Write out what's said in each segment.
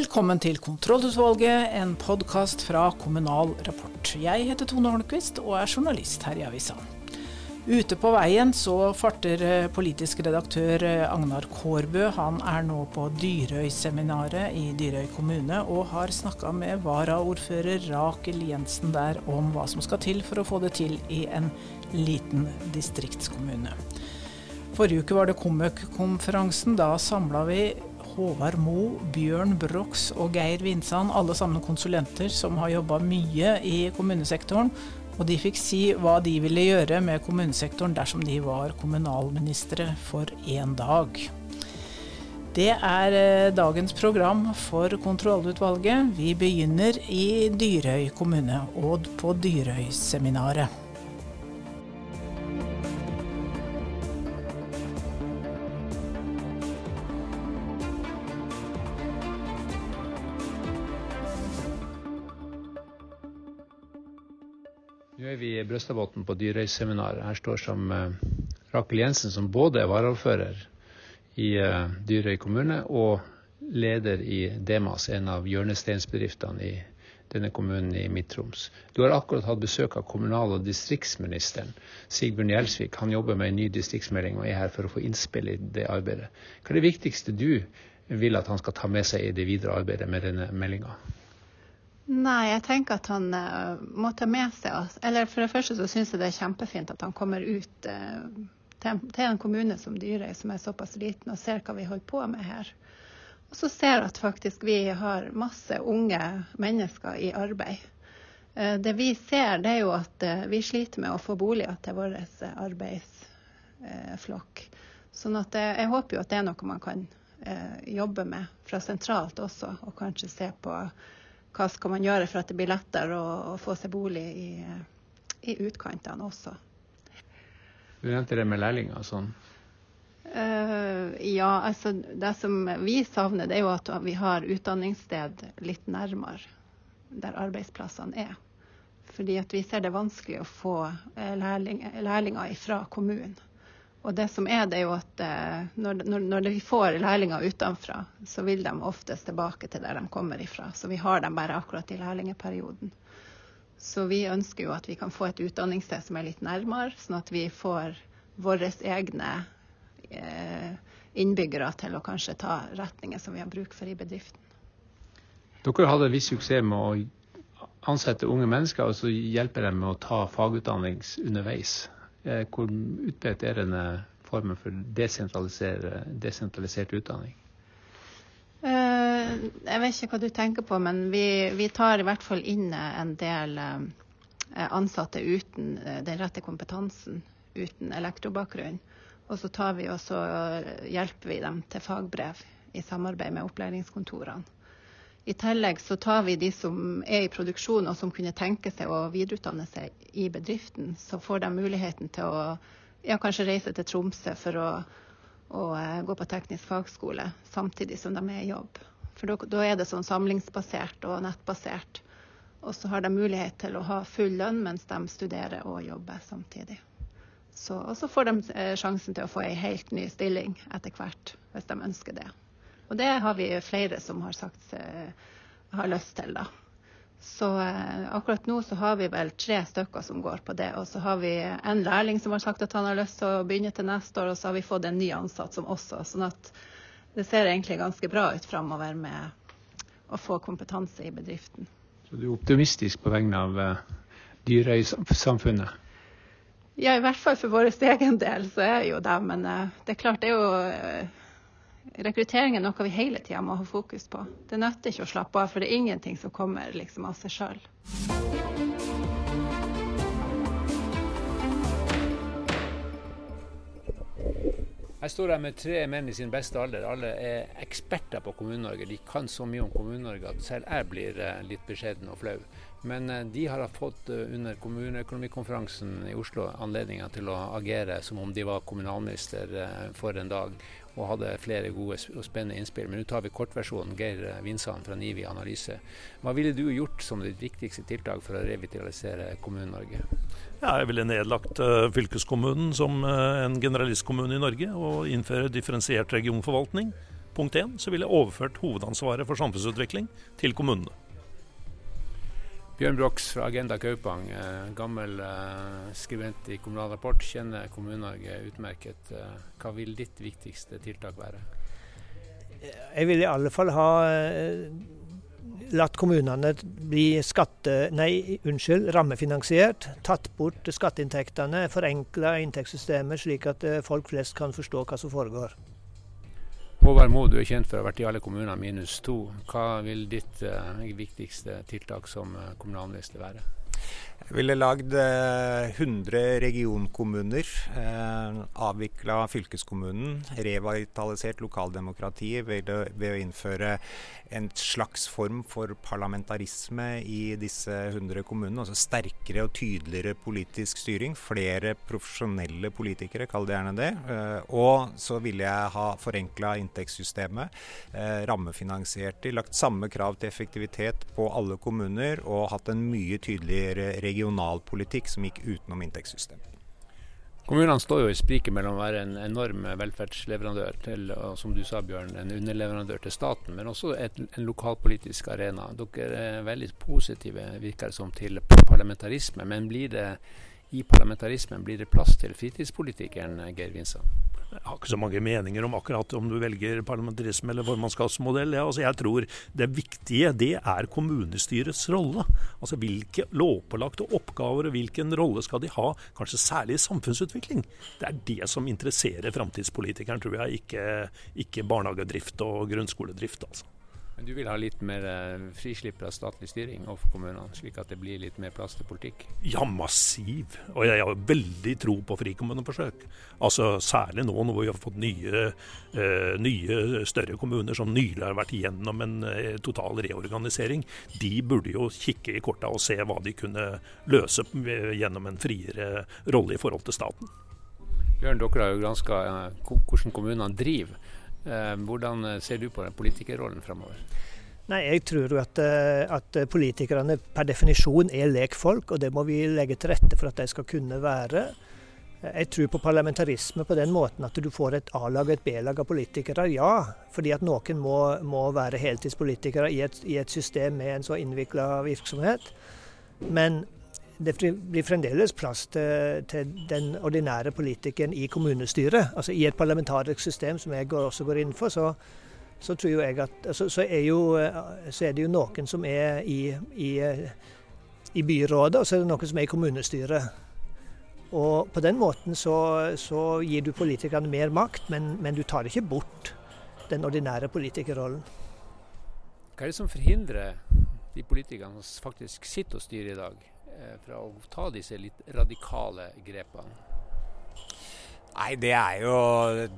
Velkommen til Kontrollutvalget, en podkast fra Kommunal Rapport. Jeg heter Tone Holmquist og er journalist her i avisa. Ute på veien så farter eh, politisk redaktør eh, Agnar Kårbø. Han er nå på Dyrøy-seminaret i Dyrøy kommune og har snakka med varaordfører Rakel Jensen der om hva som skal til for å få det til i en liten distriktskommune. Forrige uke var det Komøk-konferansen. Da samla vi Håvard Mo, Bjørn Brox og Geir Vinsand, alle sammen konsulenter som har jobba mye i kommunesektoren. Og de fikk si hva de ville gjøre med kommunesektoren dersom de var kommunalministre for én dag. Det er eh, dagens program for kontrollutvalget. Vi begynner i Dyrøy kommune og på Dyrøy-seminaret. Er vi i Brøstadbotn på Dyrøyseminaret. Her står som uh, Rakel Jensen, som både er varaordfører i uh, Dyrøy kommune og leder i Demas, en av hjørnesteinsbedriftene i denne kommunen i Midt-Troms. Du har akkurat hatt besøk av kommunal- og distriktsministeren, Sigbjørn Gjelsvik. Han jobber med en ny distriktsmelding og er her for å få innspill i det arbeidet. Hva er det viktigste du vil at han skal ta med seg i det videre arbeidet med denne meldinga? Nei, jeg tenker at han uh, må ta med seg oss. Eller for det første så syns jeg det er kjempefint at han kommer ut uh, til, til, en kommune som Dyrøy, som er såpass liten, og ser hva vi holder på med her. Og så ser at faktisk vi har masse unge mennesker i arbeid. Uh, det vi ser, det er jo at vi sliter med å få boliger til vår arbeidsflokk. Sånn at jeg håper jo at det er noe man kan jobbe med fra sentralt også, og kanskje se på hva skal man gjøre for at det blir lettere å, å få seg bolig i, i utkantene også. Du nevnte det med lærlinger og sånn. Uh, ja, altså det som vi savner, det er jo at vi har utdanningssted litt nærmere der arbeidsplassene er. Fordi at vi ser det vanskelig å få eh, lærling, lærlinger fra kommunen. Og det som er, det er jo at eh, når, når, når vi får lærlinger utenfra, så vil de oftest tilbake til der de kommer ifra. Så vi har dem bare akkurat i lærlingeperioden. Så vi ønsker jo at vi kan få et utdanningssted som er litt nærmere, sånn at vi får våre egne eh, innbyggere til å kanskje ta retninger som vi har bruk for i bedriften. Dere hadde viss suksess med å ansette unge mennesker og så hjelpe dem med å ta fagutdanning underveis. Eh, hvor utbredt er denne formen for desentralisert utdanning? Eh, jeg vet ikke hva du tenker på, men vi, vi tar i hvert fall inn en del eh, ansatte uten den rette kompetansen, uten elektrobakgrunn. Og så tar vi også, hjelper vi dem til fagbrev i samarbeid med opplæringskontorene. I tillegg så tar vi de som er i produksjon og som kunne tenke seg å videreutdanne seg i bedriften. Så får de muligheten til å ja, kanskje reise til Tromsø for å, å uh, gå på teknisk fagskole samtidig som de er i jobb. For da er det sånn samlingsbasert og nettbasert. Og så har de mulighet til å ha full lønn mens de studerer og jobber samtidig. Så, og så får de uh, sjansen til å få ei helt ny stilling etter hvert, hvis de ønsker det. Og det har vi flere som har sagt uh, har lyst til, da. Så eh, akkurat nå så har vi vel tre stykker som går på det. Og så har vi en lærling som har sagt at han har lyst til å begynne til neste år, og så har vi fått en ny ansatt som også. Sånn at det ser egentlig ganske bra ut framover med å få kompetanse i bedriften. Så du er optimistisk på vegne av uh, Dyrøy-samfunnet? Ja, i hvert fall for vår egen del så er jeg jo det. Men det er klart det er jo Rekruttering er noe vi hele tida må ha fokus på. Det nytter ikke å slappe av, for det er ingenting som kommer liksom av seg sjøl. Her står jeg med tre menn i sin beste alder. Alle er eksperter på Kommune-Norge. De kan så mye om Kommune-Norge at selv jeg blir eh, litt beskjeden og flau. Men eh, de har fått eh, under kommuneøkonomikonferansen i Oslo anledninga til å agere som om de var kommunalminister for en dag og hadde flere gode og spennende innspill. Men nå tar vi kortversjonen. Geir Vinsand fra Nivi Analyse. Hva ville du gjort som ditt viktigste tiltak for å revitalisere Kommune-Norge? Ja, jeg ville nedlagt uh, fylkeskommunen som uh, en generalistkommune i Norge og innføre differensiert regionforvaltning. Punkt én så ville jeg overført hovedansvaret for samfunnsutvikling til kommunene. Bjørn Brox fra Agenda Kaupang, eh, gammel eh, skribent i Kommunal Rapport, kjenner Kommune-Norge utmerket. Eh, hva vil ditt viktigste tiltak være? Jeg vil i alle fall ha latt kommunene bli skatte, nei, unnskyld, rammefinansiert. Tatt bort skatteinntektene, forenkla inntektssystemet slik at folk flest kan forstå hva som foregår. Håvard Moe, du er kjent for å ha vært i alle kommuner minus to. Hva vil ditt uh, viktigste tiltak som uh, kommunalminister være? Jeg ville lagd eh, 100 regionkommuner. Eh, avvikla fylkeskommunen. Revitalisert lokaldemokratiet ved, å innføre en slags form for parlamentarisme i disse 100 kommunene. Altså sterkere og tydeligere politisk styring. Flere profesjonelle politikere, kall det gjerne det. Eh, og så ville jeg ha forenkla inntektssystemet. Eh, rammefinansiert de. Lagt samme krav til effektivitet på alle kommuner og hatt en mye tydeligere regionalpolitikk som gikk utenom inntektssystemet. Kommunene står jo i spriket mellom å være en enorm velferdsleverandør til, som du sa Bjørn, en underleverandør til staten, men også et, en lokalpolitisk arena. Dere er veldig positive, virker det som, til parlamentarisme. Men blir det i parlamentarismen blir det plass til fritidspolitikeren Geir Vinsand? Jeg har ikke så mange meninger om akkurat om du velger parlamentarisme eller formannskapsmodell. Ja, altså jeg tror det viktige det er kommunestyrets rolle. Altså Hvilke lovpålagte oppgaver og hvilken rolle skal de ha, kanskje særlig i samfunnsutvikling. Det er det som interesserer framtidspolitikeren, tror jeg, ikke, ikke barnehagedrift og grunnskoledrift. altså. Men du vil ha litt mer eh, frislipp av statlig styring overfor kommunene, slik at det blir litt mer plass til politikk? Ja, massiv. Og jeg har veldig tro på frikommuneforsøk. Altså Særlig nå når vi har fått nye, uh, nye større kommuner som nylig har vært igjennom en uh, total reorganisering. De burde jo kikke i korta og se hva de kunne løse gjennom en friere rolle i forhold til staten. Bjørn, dere har jo granska hvordan kommunene driver. Eh, hvordan eh, ser du på den politikerrollen framover? Nei, Jeg tror at, eh, at, politikerne per definisjon er lekfolk, og det må vi legge til rette for at de skal kunne være. Jeg tror på parlamentarisme på den måten at du får et A-lag og et B-lag av politikere, ja. Fordi at noen må, må være heltidspolitikere i et, i et, system med en så innvikla virksomhet. Men det blir fremdeles plass til, til, den ordinære politikeren i kommunestyret. Altså I et parlamentarisk system, som jeg også går inn for, så, så tror jeg at altså, så, er jo, så, er det jo noen som er i, i, i, byrådet, og så er det noen som er i kommunestyret. Og På den måten så, så gir du politikerne mer makt, men, men du tar ikke bort den ordinære politikerrollen. Hva er det som forhindrer de politikerne som faktisk sitter og styrer i dag, Eh, fra å ta disse litt radikale grepene? Nei, Det er jo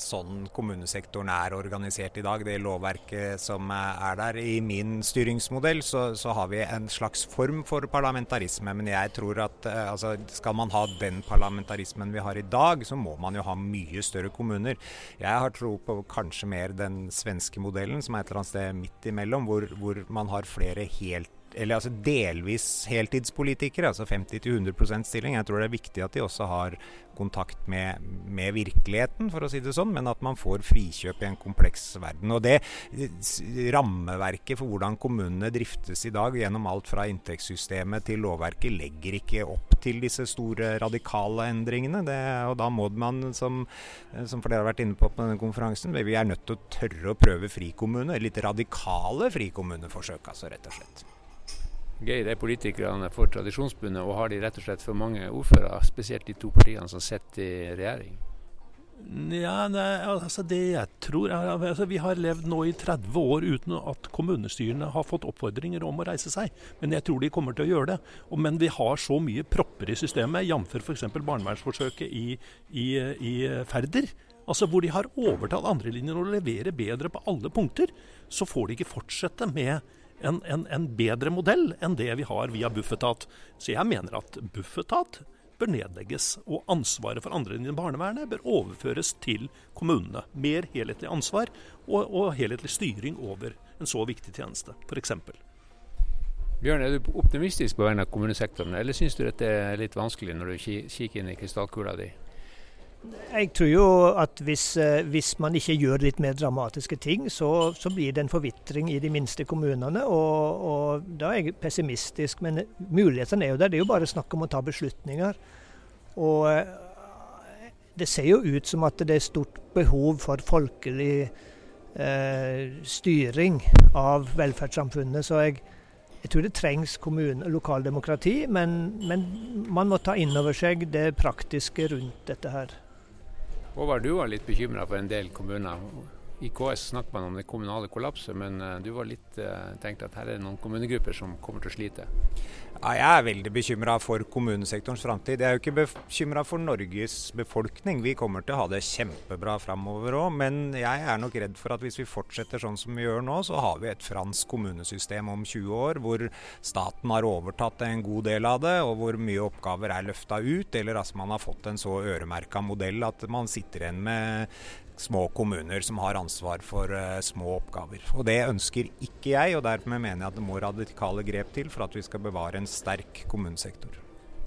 sånn kommunesektoren er organisert i dag, det lovverket som er der. I min styringsmodell så, så har vi en slags form for parlamentarisme. Men jeg tror at eh, altså, skal man ha den parlamentarismen vi har i dag, så må man jo ha mye større kommuner. Jeg har tro på kanskje mer den svenske modellen, som er et eller annet sted midt imellom, hvor, hvor man har flere helt eller altså delvis heltidspolitikere, altså 50-100% stilling. Jeg tror det er viktig at de også har kontakt med, med, virkeligheten, for å si det sånn, men at man får frikjøp i en kompleks verden. Og det rammeverket for hvordan kommunene driftes i dag, gjennom alt fra inntektssystemet til lovverket, legger ikke opp til disse store radikale endringene. Det, og da må man, som, som flere har vært inne på på denne konferansen, vi er nødt til å tørre å prøve frikommune, litt radikale frikommuneforsøk, altså, rett og slett. Geir er politikerne for Tradisjonsbundet, og har de rett og slett for mange ordførere, spesielt de to partiene som sitter i regjering? Ja, nei, altså det jeg tror er, altså Vi har levd nå i 30 år uten at kommunestyrene har fått oppfordringer om å reise seg. Men jeg tror de kommer til å gjøre det. Og, men vi har så mye propper i systemet, jf. f.eks. barnevernsforsøket i, i, i Færder. Altså Hvor de har overtatt andrelinjen og leverer bedre på alle punkter. Så får de ikke fortsette med en, en, en, bedre modell enn det vi har via Bufetat. Så jeg mener at Bufetat bør nedlegges, og ansvaret for andre enn barnevernet bør overføres til kommunene. Mer helhetlig ansvar og, og helhetlig styring over en så viktig tjeneste, f.eks. Bjørn, er du optimistisk på vegne av kommunesektoren, eller syns du dette er litt vanskelig når du kikker inn i krystallkula di? Jeg tror jo at hvis, eh, hvis, man ikke gjør litt mer dramatiske ting, så, så blir det en forvitring i de minste kommunene. Og, og, da er jeg pessimistisk. Men mulighetene er jo der. Det er jo bare snakk om å ta beslutninger. Og eh, det ser jo ut som at det er stort behov for folkelig eh, styring av velferdssamfunnet. Så jeg, jeg tror det trengs kommune, lokaldemokrati, men, men man må ta inn over seg det praktiske rundt dette her. Håvard, du var litt bekymra for en del kommuner. I KS snakker man om det kommunale kollapset, men eh, du var litt uh, tenkt at her er det noen kommunegrupper som kommer til å slite? Ja, jeg er veldig bekymra for kommunesektorens framtid. Jeg er jo ikke bekymra for Norges befolkning. Vi kommer til å ha det kjempebra framover òg. Men jeg er nok redd for at hvis vi fortsetter sånn som vi gjør nå, så har vi et fransk kommunesystem om 20 år hvor staten har overtatt en god del av det, og hvor mye oppgaver er løfta ut. Eller altså man har fått en så øremerka modell at man sitter igjen med små kommuner som har ansvar for uh, små oppgaver. Og Det ønsker ikke jeg, og dermed mener jeg at det må radikale grep til for at vi skal bevare en sterk kommunesektor.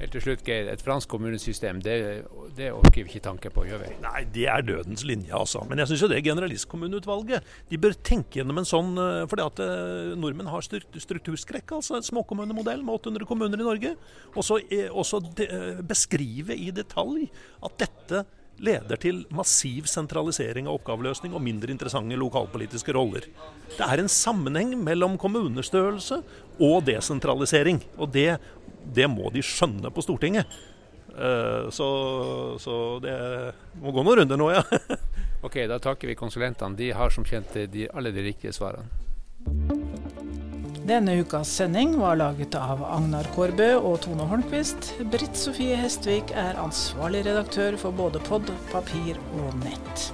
Helt til slutt, Geir. Et fransk kommunesystem, det, det orker vi ikke tanke på, gjør vi? Nei, det er dødens linje, altså. Men jeg syns jo det generalistkommuneutvalget de bør tenke gjennom en sånn for fordi at uh, nordmenn har strukturskrekk. altså En småkommunemodell med 800 kommuner i Norge. Og så beskrive i detalj at dette leder til massiv sentralisering av oppgaveløsning og mindre interessante lokalpolitiske roller. Det er en sammenheng mellom kommunestørrelse og desentralisering. Og det, det må de skjønne på Stortinget. Uh, så, så, det må gå noen runder nå, ja. ok, da takker vi konsulentene. De har som kjent de, alle de riktige svarene. Denne ukas sending var laget av Agnar Kårbø og Tone Holmquist. Britt Sofie Hestvik er ansvarlig redaktør for både pod, papir og nett.